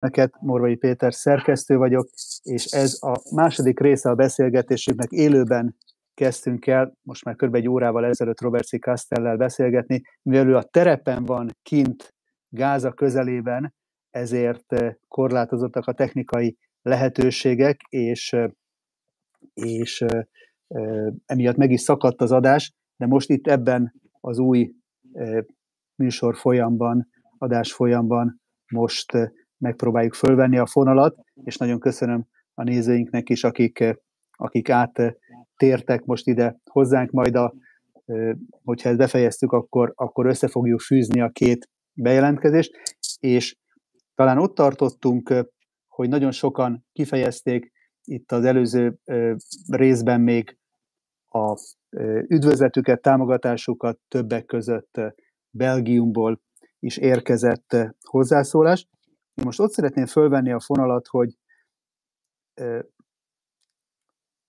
neked, Morvai Péter szerkesztő vagyok, és ez a második része a beszélgetésünknek élőben kezdtünk el, most már kb. egy órával ezelőtt Robert C. Castellel beszélgetni, mivel ő a terepen van kint Gáza közelében, ezért eh, korlátozottak a technikai lehetőségek, és, eh, és eh, emiatt meg is szakadt az adás, de most itt ebben az új műsor folyamban, adás folyamban most megpróbáljuk fölvenni a fonalat, és nagyon köszönöm a nézőinknek is, akik, akik áttértek most ide hozzánk, majd a, hogyha ezt befejeztük, akkor, akkor össze fogjuk fűzni a két bejelentkezést, és talán ott tartottunk, hogy nagyon sokan kifejezték itt az előző részben még a üdvözletüket, támogatásukat többek között Belgiumból is érkezett hozzászólás. Én most ott szeretném fölvenni a fonalat, hogy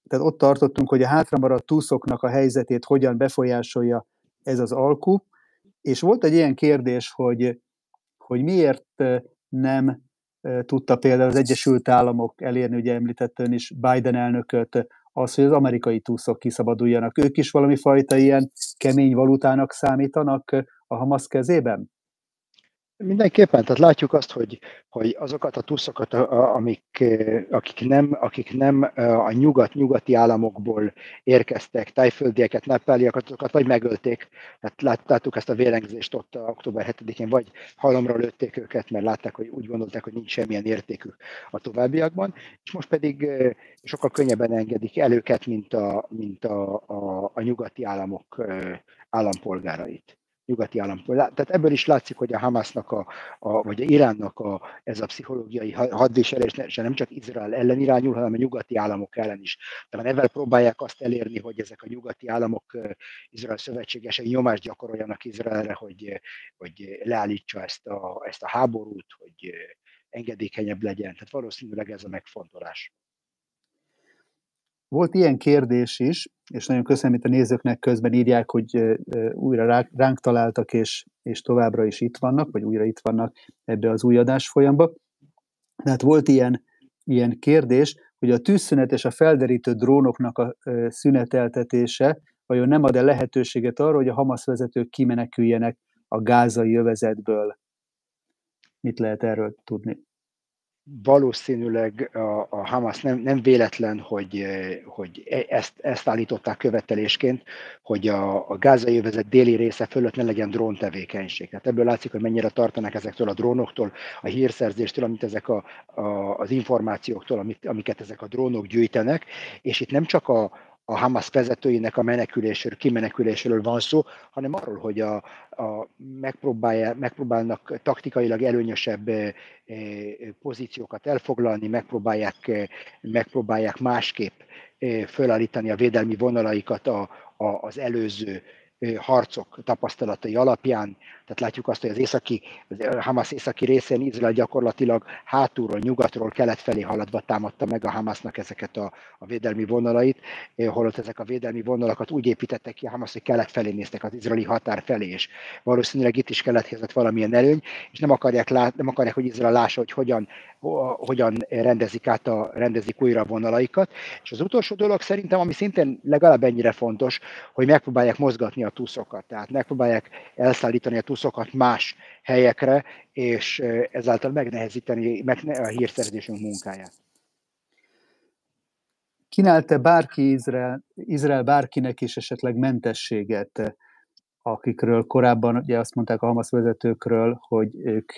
tehát ott tartottunk, hogy a hátramaradt túszoknak a helyzetét hogyan befolyásolja ez az alku, és volt egy ilyen kérdés, hogy, hogy miért nem tudta például az Egyesült Államok elérni, ugye említett is Biden elnököt, az, hogy az amerikai túszok kiszabaduljanak. Ők is valami fajta ilyen kemény valutának számítanak a Hamas kezében? Mindenképpen, tehát látjuk azt, hogy, hogy azokat a tuszokat, amik, akik nem, akik nem a nyugat-nyugati államokból érkeztek, tájföldieket, nepáliakat, azokat vagy megölték, tehát láttuk ezt a vérengzést ott október 7-én, vagy halomra lőtték őket, mert látták, hogy úgy gondolták, hogy nincs semmilyen értékük a továbbiakban, és most pedig sokkal könnyebben engedik el őket, mint a, mint a, a, a nyugati államok állampolgárait nyugati állampolgár. Tehát ebből is látszik, hogy a Hamasnak, a, a, vagy a Iránnak a, ez a pszichológiai hadviselés nem csak Izrael ellen irányul, hanem a nyugati államok ellen is. Tehát ezzel próbálják azt elérni, hogy ezek a nyugati államok Izrael szövetségesei nyomást gyakoroljanak Izraelre, hogy, hogy leállítsa ezt a, ezt a háborút, hogy engedékenyebb legyen. Tehát valószínűleg ez a megfontolás. Volt ilyen kérdés is, és nagyon köszönöm, itt a nézőknek közben írják, hogy újra ránk találtak, és, és továbbra is itt vannak, vagy újra itt vannak ebbe az új adás folyamba. Tehát volt ilyen, ilyen kérdés, hogy a tűzszünet és a felderítő drónoknak a szüneteltetése vajon nem ad-e lehetőséget arra, hogy a Hamas vezetők kimeneküljenek a gázai övezetből? Mit lehet erről tudni? Valószínűleg a, a Hamas nem, nem véletlen, hogy, hogy e, ezt, ezt állították követelésként, hogy a, a gázai övezet déli része fölött ne legyen dróntevékenység. Tehát ebből látszik, hogy mennyire tartanak ezektől a drónoktól, a hírszerzéstől, amit ezek a, a, az információktól, amit, amiket ezek a drónok gyűjtenek, és itt nem csak a, a Hamas vezetőinek a menekülésről, kimenekülésről van szó, hanem arról, hogy a, a megpróbálnak taktikailag előnyösebb e, e, pozíciókat elfoglalni, megpróbálják, megpróbálják másképp e, fölállítani a védelmi vonalaikat a, a, az előző harcok tapasztalatai alapján, tehát látjuk azt, hogy az északi, az Hamas északi részén Izrael gyakorlatilag hátulról, nyugatról, kelet felé haladva támadta meg a Hamasnak ezeket a, a védelmi vonalait, holott ezek a védelmi vonalakat úgy építettek ki a Hamas, hogy kelet felé néztek az izraeli határ felé, és valószínűleg itt is keletkezett valamilyen előny, és nem akarják, lát, nem akarják hogy Izrael lássa, hogy hogyan, hogyan rendezik át a, rendezik újra a vonalaikat. És az utolsó dolog szerintem, ami szintén legalább ennyire fontos, hogy megpróbálják mozgatni a túszokat, tehát megpróbálják elszállítani a túszokat más helyekre, és ezáltal megnehezíteni a hírszerzésünk munkáját. Kínálta bárki Izrael, Izrael bárkinek is esetleg mentességet, akikről korábban ugye azt mondták a Hamas vezetőkről, hogy ők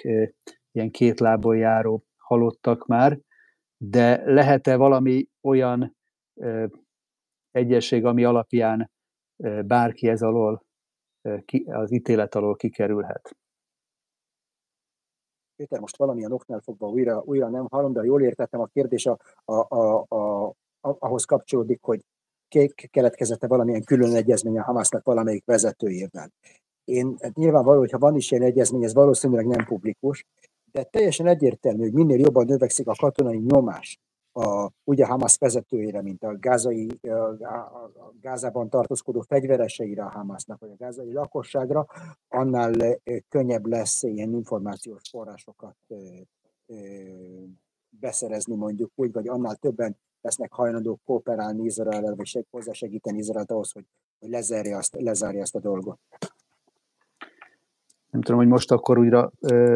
ilyen két lábon járó halottak már, de lehet-e valami olyan egyesség, ami alapján bárki ez alól, az ítélet alól kikerülhet. Péter, most valamilyen oknál fogva újra, újra nem hallom, de jól értettem, a kérdés a, a, a, a, ahhoz kapcsolódik, hogy keletkezett-e valamilyen külön egyezmény a Hamasnak valamelyik vezetőjével. Én hát nyilvánvaló, hogy ha van is ilyen egyezmény, ez valószínűleg nem publikus, de teljesen egyértelmű, hogy minél jobban növekszik a katonai nyomás a, ugye Hamas vezetőjére, mint a, gázai, a, a Gázában tartózkodó fegyvereseire a Hamasnak, vagy a gázai lakosságra, annál könnyebb lesz ilyen információs forrásokat beszerezni mondjuk úgy, vagy annál többen lesznek hajlandók kooperálni Izrael, vagy hozzásegíteni Izraelt ahhoz, hogy, hogy lezárja, azt, lezárja azt a dolgot. Nem tudom, hogy most akkor újra ö,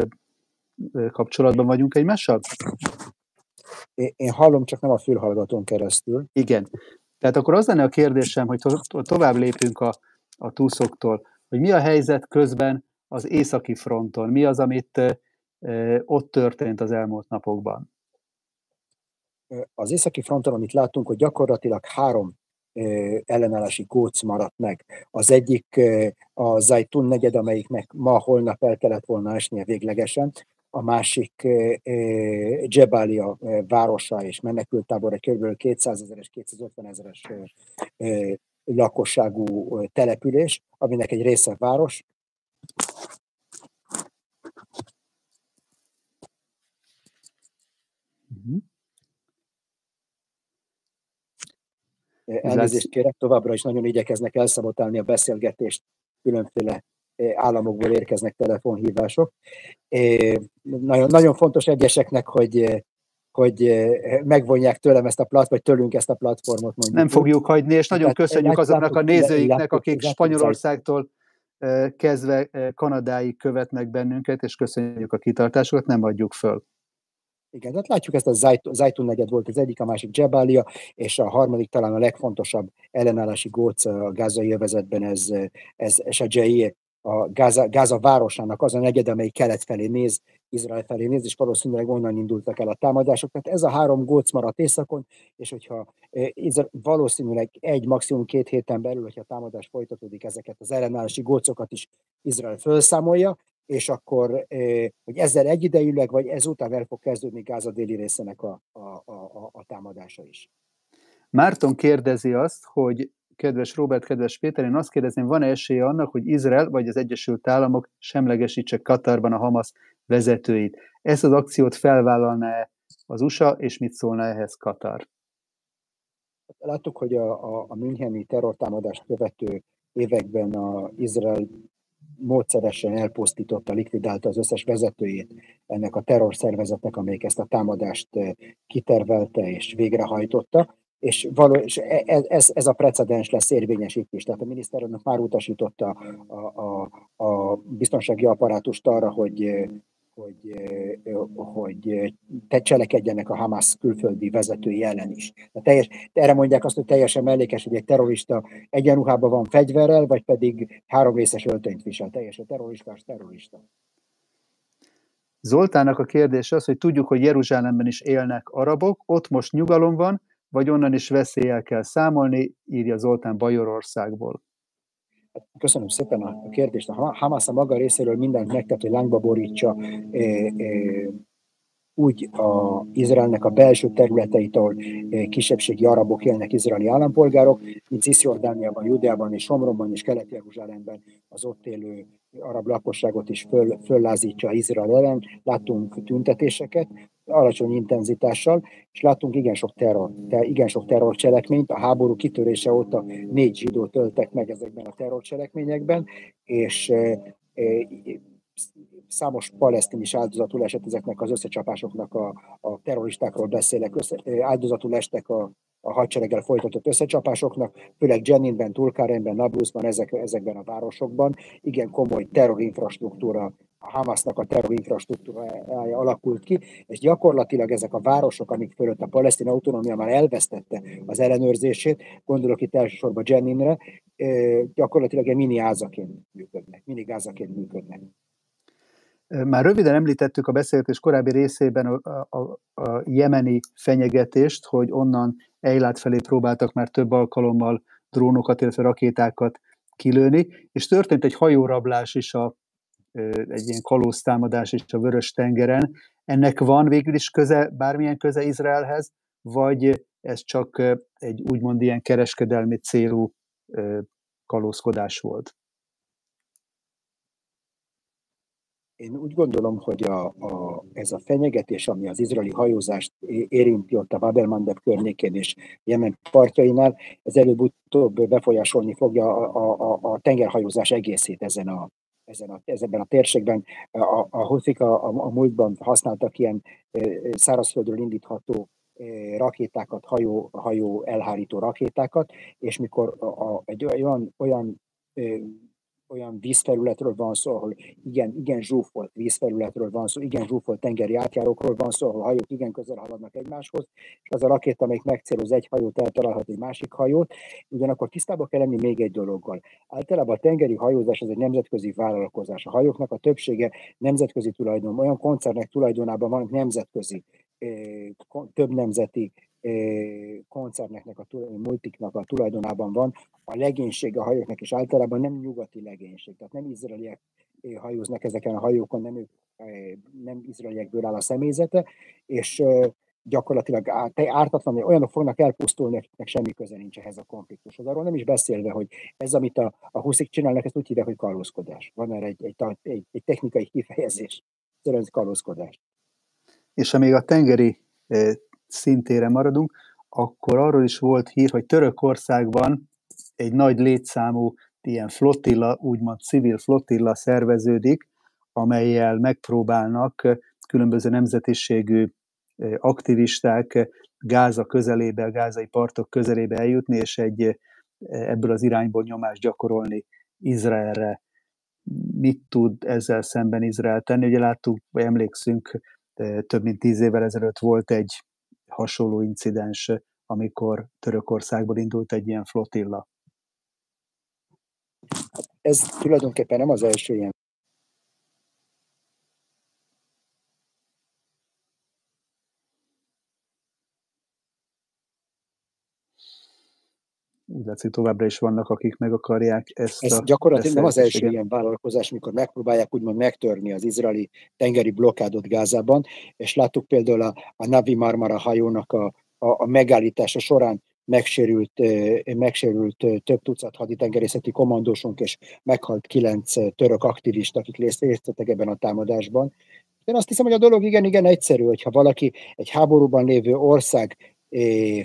ö, kapcsolatban vagyunk egymással? Én, hallom, csak nem a fülhallgatón keresztül. Igen. Tehát akkor az lenne a kérdésem, hogy to- tovább lépünk a, a túszoktól, hogy mi a helyzet közben az északi fronton, mi az, amit ö, ott történt az elmúlt napokban? Az északi fronton, amit látunk, hogy gyakorlatilag három ellenállási góc maradt meg. Az egyik a Zajtun negyed, amelyiknek ma, holnap el kellett volna esnie véglegesen, a másik Jebalia városa és menekültábor, egy kb. 200 ezeres, 250 ezeres lakosságú település, aminek egy része város. Uh-huh. Elnézést kérek, továbbra is nagyon igyekeznek elszabotálni a beszélgetést, különféle államokból érkeznek telefonhívások. Nagyon, nagyon fontos egyeseknek, hogy hogy megvonják tőlem ezt a plat, vagy tőlünk ezt a platformot. Mondjuk. Nem fogjuk hagyni, és nagyon Tehát köszönjük azoknak a nézőiknek, akik Spanyolországtól kezdve Kanadáig követnek bennünket, és köszönjük a kitartásokat, nem adjuk föl. Igen, tehát látjuk ezt a Zajtun negyed volt az egyik, a másik Jebalia, és a harmadik talán a legfontosabb ellenállási góc a gázai övezetben, ez, ez Sajai, a Gáza, Gáza városának az a negyed, amely kelet felé néz, Izrael felé néz, és valószínűleg onnan indultak el a támadások. Tehát ez a három góc maradt északon, és hogyha valószínűleg egy, maximum két héten belül, hogyha a támadás folytatódik, ezeket az ellenállási gócokat is Izrael felszámolja, és akkor, hogy ezzel egyidejűleg, vagy ezután el fog kezdődni Gáza déli részének a, a, a, a támadása is. Márton kérdezi azt, hogy kedves Robert, kedves Péter, én azt kérdezném, van-e esélye annak, hogy Izrael vagy az Egyesült Államok semlegesítse Katarban a Hamas vezetőit? Ezt az akciót felvállalná az USA, és mit szólna ehhez Katar? Láttuk, hogy a, a, a Müncheni terrortámadást követő években a Izrael módszeresen elpusztította, likvidálta az összes vezetőjét ennek a terrorszervezetnek, amelyik ezt a támadást eh, kitervelte és végrehajtotta, és, való, és e, e, ez, ez a precedens lesz érvényes itt is. Tehát a miniszterelnök már utasította a, a, a biztonsági apparátust arra, hogy hogy, hogy te cselekedjenek a Hamas külföldi vezetői ellen is. De teljes, erre mondják azt, hogy teljesen mellékes, hogy egy terrorista egyenruhában van fegyverrel, vagy pedig három részes öltönyt visel. Teljesen terroristás terrorista. Zoltának a kérdés az, hogy tudjuk, hogy Jeruzsálemben is élnek arabok, ott most nyugalom van, vagy onnan is veszélyel kell számolni, írja Zoltán Bajorországból. Köszönöm szépen a kérdést. A Hamas a maga részéről mindent megtett, hogy lángba borítsa e, e, úgy a Izraelnek a belső területeit, ahol kisebbségi arabok élnek, izraeli állampolgárok, mint Cisjordániában, Judeában és Somronban és Kelet-Jeruzsálemben az ott élő arab lakosságot is föl, föllázítja Izrael ellen. Láttunk tüntetéseket, alacsony intenzitással, és láttunk igen sok terror, te, igen sok terrorcselekményt. A háború kitörése óta négy zsidót töltek meg ezekben a terrorcselekményekben, és e, e, számos palesztin is áldozatul esett ezeknek az összecsapásoknak, a, a terroristákról beszélek, össze, áldozatul estek a, a hadsereggel folytatott összecsapásoknak, főleg Jeninben, Tulkarenben, Nablusban, ezek, ezekben a városokban igen komoly terrorinfrastruktúra a Hamasnak a terrorinfrastruktúrája alakult ki, és gyakorlatilag ezek a városok, amik fölött a palesztin autonómia már elvesztette az ellenőrzését, gondolok itt elsősorban Jeninre, gyakorlatilag egy mini ázaként működnek, mini gázaként működnek. Már röviden említettük a beszélgetés korábbi részében a, a, a jemeni fenyegetést, hogy onnan Eilát felé próbáltak már több alkalommal drónokat, illetve rakétákat kilőni, és történt egy hajórablás is, a, egy ilyen kalóztámadás is a Vörös tengeren. Ennek van végül is köze, bármilyen köze Izraelhez, vagy ez csak egy úgymond ilyen kereskedelmi célú kalózkodás volt? Én úgy gondolom, hogy a, a, ez a fenyegetés, ami az izraeli hajózást érinti ott a Babelmandeb környékén és Jemen partjainál, ez előbb-utóbb befolyásolni fogja a, a, a tengerhajózás egészét ezen a, ezen a, ebben a térségben. A, a Huthik a, a, a múltban használtak ilyen szárazföldről indítható rakétákat, hajó, hajó elhárító rakétákat, és mikor a, a, egy olyan, olyan olyan vízfelületről van szó, ahol igen, igen zsúfolt vízfelületről van szó, igen zsúfolt tengeri átjárókról van szó, ahol hajók igen közel haladnak egymáshoz, és az a rakéta, amelyik megcéloz egy hajót, eltalálhat egy másik hajót. Ugyanakkor tisztában kell lenni még egy dologgal. Általában a tengeri hajózás az egy nemzetközi vállalkozás. A hajóknak a többsége nemzetközi tulajdon, olyan koncernek tulajdonában van nemzetközi, több nemzeti koncerneknek, a multiknak a tulajdonában van, a legénység a hajóknak is általában nem nyugati legénység, tehát nem izraeliek hajóznak ezeken a hajókon, nem, ők, nem izraeliekből áll a személyzete, és gyakorlatilag ártatlan, olyanok fognak elpusztulni, akiknek semmi köze nincs ehhez a konfliktushoz. Arról nem is beszélve, hogy ez, amit a, a huszik csinálnak, ezt úgy hívják, hogy kalózkodás. Van erre egy, egy, egy, egy technikai kifejezés, ez kalózkodás. És amíg a tengeri szintére maradunk, akkor arról is volt hír, hogy Törökországban egy nagy létszámú ilyen flottilla, úgymond civil flottilla szerveződik, amelyel megpróbálnak különböző nemzetiségű aktivisták Gáza közelébe, a gázai partok közelébe eljutni, és egy ebből az irányból nyomást gyakorolni Izraelre. Mit tud ezzel szemben Izrael tenni? Ugye láttuk, vagy emlékszünk, több mint tíz évvel ezelőtt volt egy hasonló incidens, amikor Törökországból indult egy ilyen flotilla? Ez tulajdonképpen nem az első ilyen úgy látszik továbbra is vannak, akik meg akarják ezt Ez a gyakorlatilag nem az első ilyen vállalkozás, mikor megpróbálják úgymond megtörni az izraeli tengeri blokkádot Gázában, és láttuk például a, a Navi Marmara hajónak a, a, a megállítása során megsérült, megsérült több tucat haditengerészeti kommandósunk, és meghalt kilenc török aktivista, akik részt vettek ebben a támadásban. Én azt hiszem, hogy a dolog igen, igen egyszerű, hogyha valaki egy háborúban lévő ország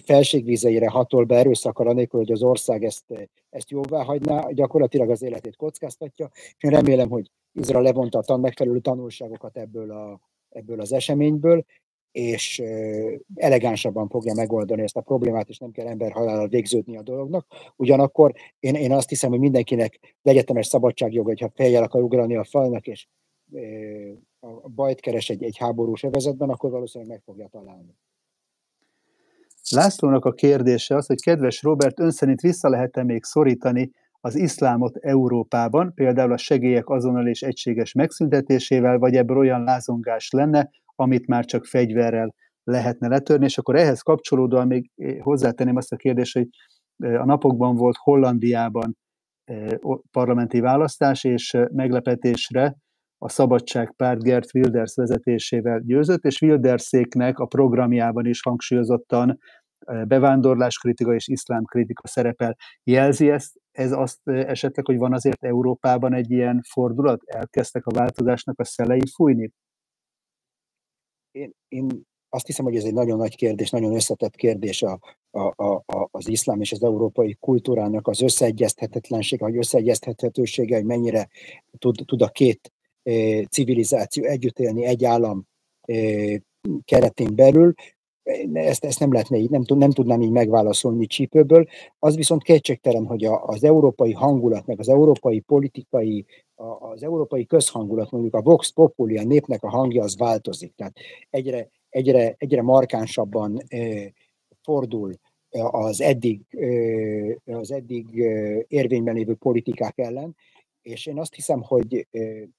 felségvizeire hatol be erőszakkal, anélkül, hogy az ország ezt, ezt jóvá hagyná, gyakorlatilag az életét kockáztatja. És én remélem, hogy Izrael levonta a megfelelő tanulságokat ebből, a, ebből az eseményből, és elegánsabban fogja megoldani ezt a problémát, és nem kell ember halállal végződni a dolognak. Ugyanakkor én, én azt hiszem, hogy mindenkinek legyetemes szabadságjoga, hogyha fejjel akar ugrani a falnak, és a bajt keres egy, egy háborús övezetben, akkor valószínűleg meg fogja találni. Lászlónak a kérdése az, hogy kedves Robert, ön szerint vissza lehet-e még szorítani az iszlámot Európában, például a segélyek azonnal és egységes megszüntetésével, vagy ebből olyan lázongás lenne, amit már csak fegyverrel lehetne letörni, és akkor ehhez kapcsolódóan még hozzátenném azt a kérdést, hogy a napokban volt Hollandiában parlamenti választás, és meglepetésre a Szabadságpárt Gert Wilders vezetésével győzött, és Wilderszéknek a programjában is hangsúlyozottan bevándorláskritika és iszlámkritika szerepel. Jelzi ezt, ez azt esetleg, hogy van azért Európában egy ilyen fordulat? Elkezdtek a változásnak a szelei fújni? Én, én azt hiszem, hogy ez egy nagyon nagy kérdés, nagyon összetett kérdés a, a, a, az iszlám és az európai kultúrának az összeegyezthetetlensége, vagy összeegyeztethetősége, hogy mennyire tud, tud a két civilizáció együtt élni egy állam keretén belül, ezt, ezt nem lehetne így, nem, nem tudnám így megválaszolni csípőből. Az viszont kétségtelen, hogy a, az európai hangulat, meg az európai politikai, a, az európai közhangulat, mondjuk a Vox Populi, a népnek a hangja, az változik. Tehát egyre, egyre, egyre markánsabban e, fordul az eddig, e, az eddig érvényben lévő politikák ellen, és én azt hiszem, hogy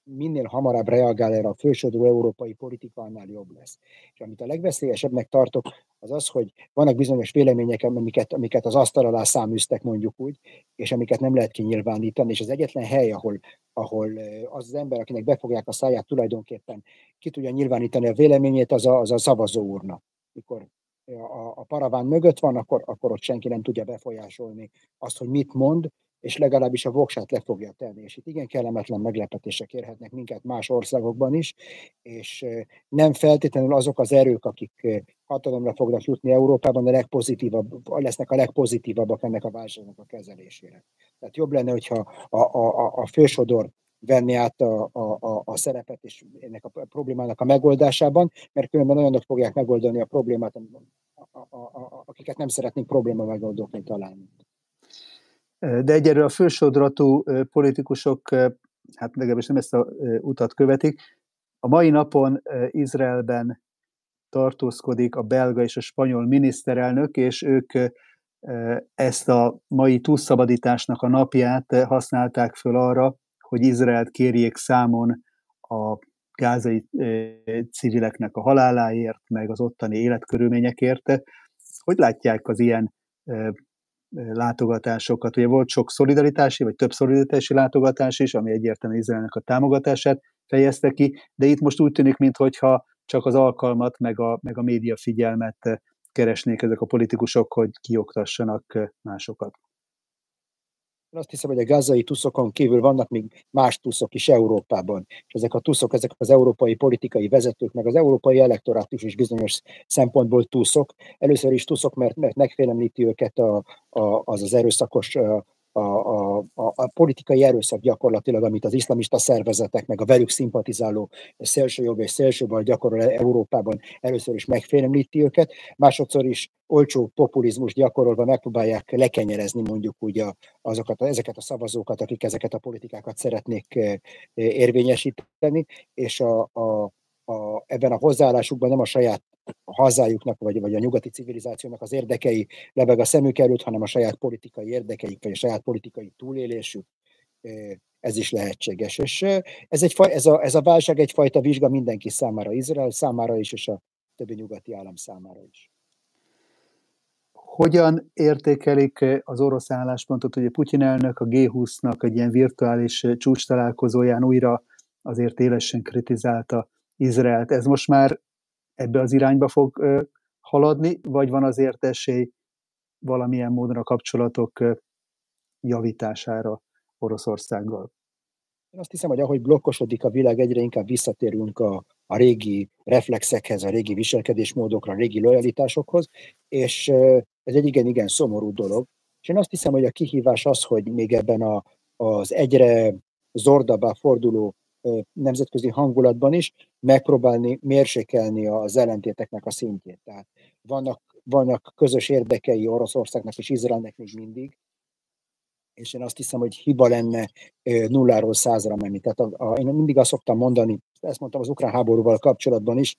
minél hamarabb reagál erre a fősodó európai politika, annál jobb lesz. És amit a legveszélyesebbnek tartok, az az, hogy vannak bizonyos vélemények, amiket, amiket az asztal alá száműztek mondjuk úgy, és amiket nem lehet kinyilvánítani, és az egyetlen hely, ahol, ahol az az ember, akinek befogják a száját tulajdonképpen ki tudja nyilvánítani a véleményét, az a, az a szavazó úrna. Mikor a, a paraván mögött van, akkor, akkor ott senki nem tudja befolyásolni azt, hogy mit mond, és legalábbis a voksát le fogja tenni. És itt igen kellemetlen meglepetések érhetnek minket más országokban is, és nem feltétlenül azok az erők, akik hatalomra fognak jutni Európában, a legpozitívabb, lesznek a legpozitívabbak ennek a válságnak a kezelésére. Tehát jobb lenne, hogyha a, a, a fősodor venni át a, a, a szerepet és ennek a problémának a megoldásában, mert különben olyanok fogják megoldani a problémát, a, a, a, akiket nem szeretnénk probléma megoldókni találni. De egyelőre a fősodratú politikusok, hát legalábbis nem ezt a utat követik. A mai napon Izraelben tartózkodik a belga és a spanyol miniszterelnök, és ők ezt a mai túlszabadításnak a napját használták föl arra, hogy Izraelt kérjék számon a gázai civileknek a haláláért, meg az ottani életkörülményekért. Hogy látják az ilyen látogatásokat? Ugye volt sok szolidaritási, vagy több szolidaritási látogatás is, ami egyértelműen Izraelnek a támogatását fejezte ki, de itt most úgy tűnik, mintha csak az alkalmat, meg a, meg a média figyelmet keresnék ezek a politikusok, hogy kioktassanak másokat. Én azt hiszem, hogy a gázai tuszokon kívül vannak még más tuszok is Európában. És ezek a tuszok, ezek az európai politikai vezetők, meg az európai elektorátus is bizonyos szempontból tuszok. Először is tuszok, mert, mert megfélemlíti őket a, a, az az erőszakos a, a, a, a politikai erőszak gyakorlatilag, amit az iszlamista szervezetek, meg a velük szimpatizáló szélsőjobb és szélsőbal gyakorol Európában, először is megfélemlíti őket, másodszor is olcsó populizmus gyakorolva megpróbálják lekenyerezni mondjuk úgy a, azokat, ezeket a szavazókat, akik ezeket a politikákat szeretnék eh, érvényesíteni, és a, a, a, ebben a hozzáállásukban nem a saját hazájuknak, vagy, vagy a nyugati civilizációnak az érdekei lebeg a szemük előtt, hanem a saját politikai érdekeik, vagy a saját politikai túlélésük, ez is lehetséges. És ez, egy, ez, a, ez a válság egyfajta vizsga mindenki számára, Izrael számára is, és a többi nyugati állam számára is. Hogyan értékelik az orosz álláspontot? Ugye Putyin elnök a G20-nak egy ilyen virtuális csúcs találkozóján újra azért élesen kritizálta Izraelt. Ez most már ebbe az irányba fog haladni, vagy van azért esély valamilyen módon a kapcsolatok javítására Oroszországgal? Én azt hiszem, hogy ahogy blokkosodik a világ, egyre inkább visszatérünk a, a régi reflexekhez, a régi viselkedésmódokra, a régi lojalitásokhoz, és ez egy igen-igen szomorú dolog. És én azt hiszem, hogy a kihívás az, hogy még ebben a, az egyre zordabbá forduló nemzetközi hangulatban is megpróbálni mérsékelni az ellentéteknek a szintjét. Tehát vannak, vannak közös érdekei Oroszországnak és Izraelnek még mindig, és én azt hiszem, hogy hiba lenne nulláról százra menni. Tehát a, a, én mindig azt szoktam mondani, ezt mondtam az ukrán háborúval kapcsolatban is,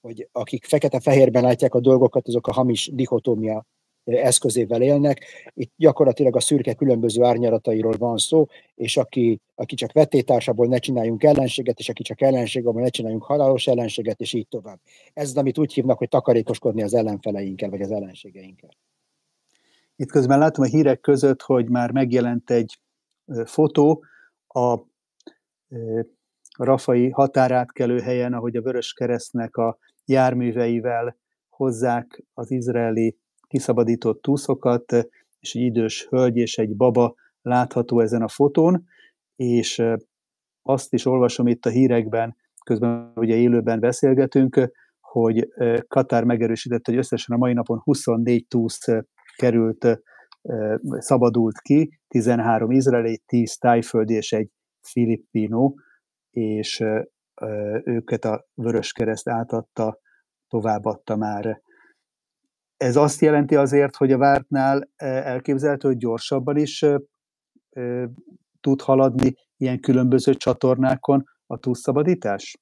hogy akik fekete-fehérben látják a dolgokat, azok a hamis dichotómia eszközével élnek. Itt gyakorlatilag a szürke különböző árnyalatairól van szó, és aki, aki csak vetétársából ne csináljunk ellenséget, és aki csak ellenségabból ne csináljunk halálos ellenséget, és így tovább. Ez az, amit úgy hívnak, hogy takarékoskodni az ellenfeleinkkel, vagy az ellenségeinkkel. Itt közben látom a hírek között, hogy már megjelent egy fotó a Rafai határátkelő helyen, ahogy a Vörös Keresztnek a járműveivel hozzák az izraeli kiszabadított túszokat, és egy idős hölgy és egy baba látható ezen a fotón, és azt is olvasom itt a hírekben, közben ugye élőben beszélgetünk, hogy Katár megerősítette, hogy összesen a mai napon 24 túsz került, szabadult ki, 13 izraeli, 10 tájföldi és egy filippino, és őket a Vöröskereszt átadta, továbbadta már ez azt jelenti azért, hogy a vártnál e, elképzelhető, hogy gyorsabban is tud haladni ilyen különböző csatornákon a túlszabadítás?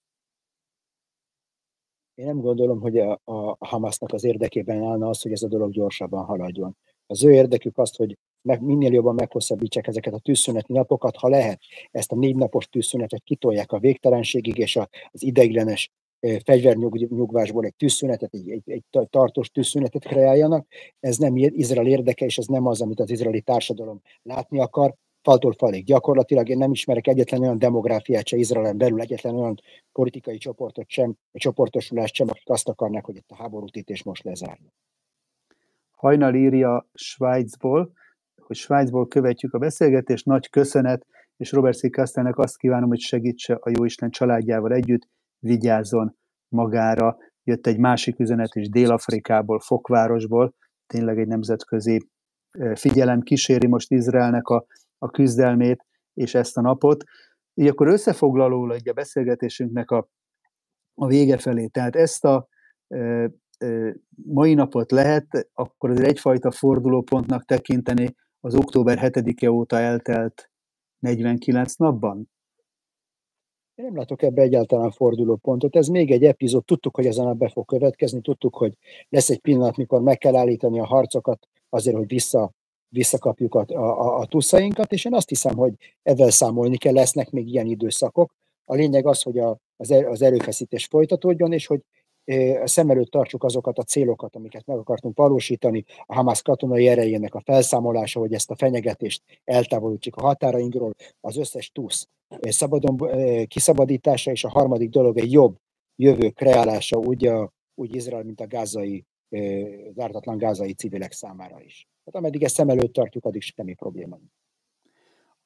Én nem gondolom, hogy a, a Hamasnak az érdekében állna az, hogy ez a dolog gyorsabban haladjon. Az ő érdekük az, hogy meg, minél jobban meghosszabbítsák ezeket a tűzszüneti napokat, ha lehet, ezt a négy napos tűzszünetet kitolják a végtelenségig, és az ideiglenes fegyvernyugvásból egy tűzszünetet, egy, egy, egy tartós tűzszünetet kreáljanak. Ez nem Izrael érdeke, és ez nem az, amit az izraeli társadalom látni akar. Faltól falig. Gyakorlatilag én nem ismerek egyetlen olyan demográfiát se Izraelen belül, egyetlen olyan politikai csoportot sem, vagy csoportosulást sem, akik azt akarnak, hogy itt a háborút itt és most lezárni. Hajnal írja Svájcból, hogy Svájcból követjük a beszélgetést, nagy köszönet, és Robert C. Kastelnek azt kívánom, hogy segítse a Jóisten családjával együtt, vigyázzon magára. Jött egy másik üzenet is Dél-Afrikából, Fokvárosból, tényleg egy nemzetközi figyelem kíséri most Izraelnek a, a küzdelmét, és ezt a napot. Így akkor összefoglaló egy a beszélgetésünknek a, a vége felé. Tehát ezt a e, e, mai napot lehet akkor azért egyfajta fordulópontnak tekinteni az október 7-e óta eltelt 49 napban? Én nem látok ebbe egyáltalán fordulópontot. Ez még egy epizód. Tudtuk, hogy ezen a be fog következni. Tudtuk, hogy lesz egy pillanat, mikor meg kell állítani a harcokat azért, hogy vissza, visszakapjuk a, a, a tuszainkat, és én azt hiszem, hogy ezzel számolni kell, lesznek még ilyen időszakok. A lényeg az, hogy a, az, er, erőfeszítés folytatódjon, és hogy szem előtt tartsuk azokat a célokat, amiket meg akartunk valósítani, a Hamas katonai erejének a felszámolása, hogy ezt a fenyegetést eltávolítsuk a határainkról, az összes tusz szabadon kiszabadítása, és a harmadik dolog egy jobb jövő kreálása úgy, a, úgy Izrael, mint a gázai, az ártatlan gázai civilek számára is. Tehát ameddig ezt szem előtt tartjuk, addig semmi probléma.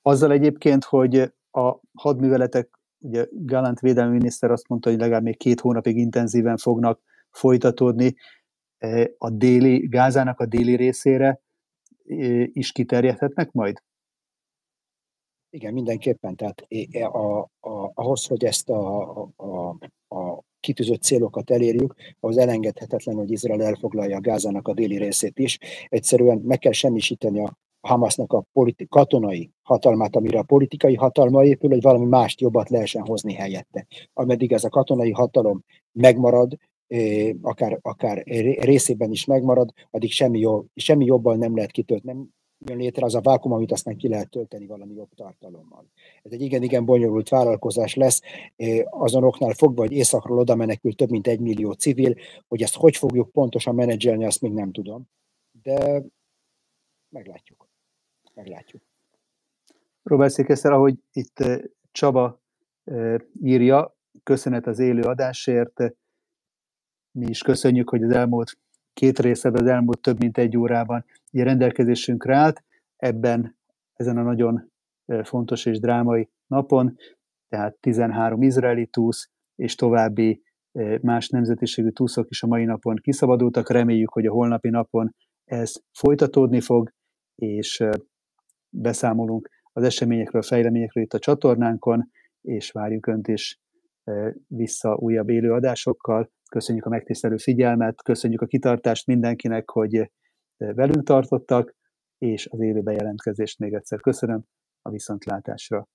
Azzal egyébként, hogy a hadműveletek ugye Galant védelmi miniszter azt mondta, hogy legalább még két hónapig intenzíven fognak folytatódni e, a déli, Gázának a déli részére e, is kiterjedhetnek majd? Igen, mindenképpen. Tehát a, a, ahhoz, hogy ezt a, a, a kitűzött célokat elérjük, az elengedhetetlen, hogy Izrael elfoglalja a Gázának a déli részét is. Egyszerűen meg kell semmisíteni a Hamasnak a politi- katonai hatalmát, amire a politikai hatalma épül, hogy valami mást jobbat lehessen hozni helyette. Ameddig ez a katonai hatalom megmarad, akár, akár részében is megmarad, addig semmi, jobb, semmi jobban nem lehet kitölteni, nem jön létre az a vákum, amit aztán ki lehet tölteni valami jobb tartalommal. Ez egy igen-igen bonyolult vállalkozás lesz, azon oknál fogva, hogy északról oda menekül több mint egy millió civil, hogy ezt hogy fogjuk pontosan menedzselni, azt még nem tudom. De meglátjuk meglátjuk. Robert Székeszer, ahogy itt eh, Csaba eh, írja, köszönet az élő adásért. Mi is köszönjük, hogy az elmúlt két részed az elmúlt több mint egy órában ugye rendelkezésünkre állt, ebben ezen a nagyon eh, fontos és drámai napon, tehát 13 izraeli túsz és további más nemzetiségű túszok is a mai napon kiszabadultak. Reméljük, hogy a holnapi napon ez folytatódni fog, és beszámolunk az eseményekről, fejleményekről itt a csatornánkon, és várjuk Önt is vissza újabb élőadásokkal. Köszönjük a megtisztelő figyelmet, köszönjük a kitartást mindenkinek, hogy velünk tartottak, és az élő bejelentkezést még egyszer köszönöm a viszontlátásra.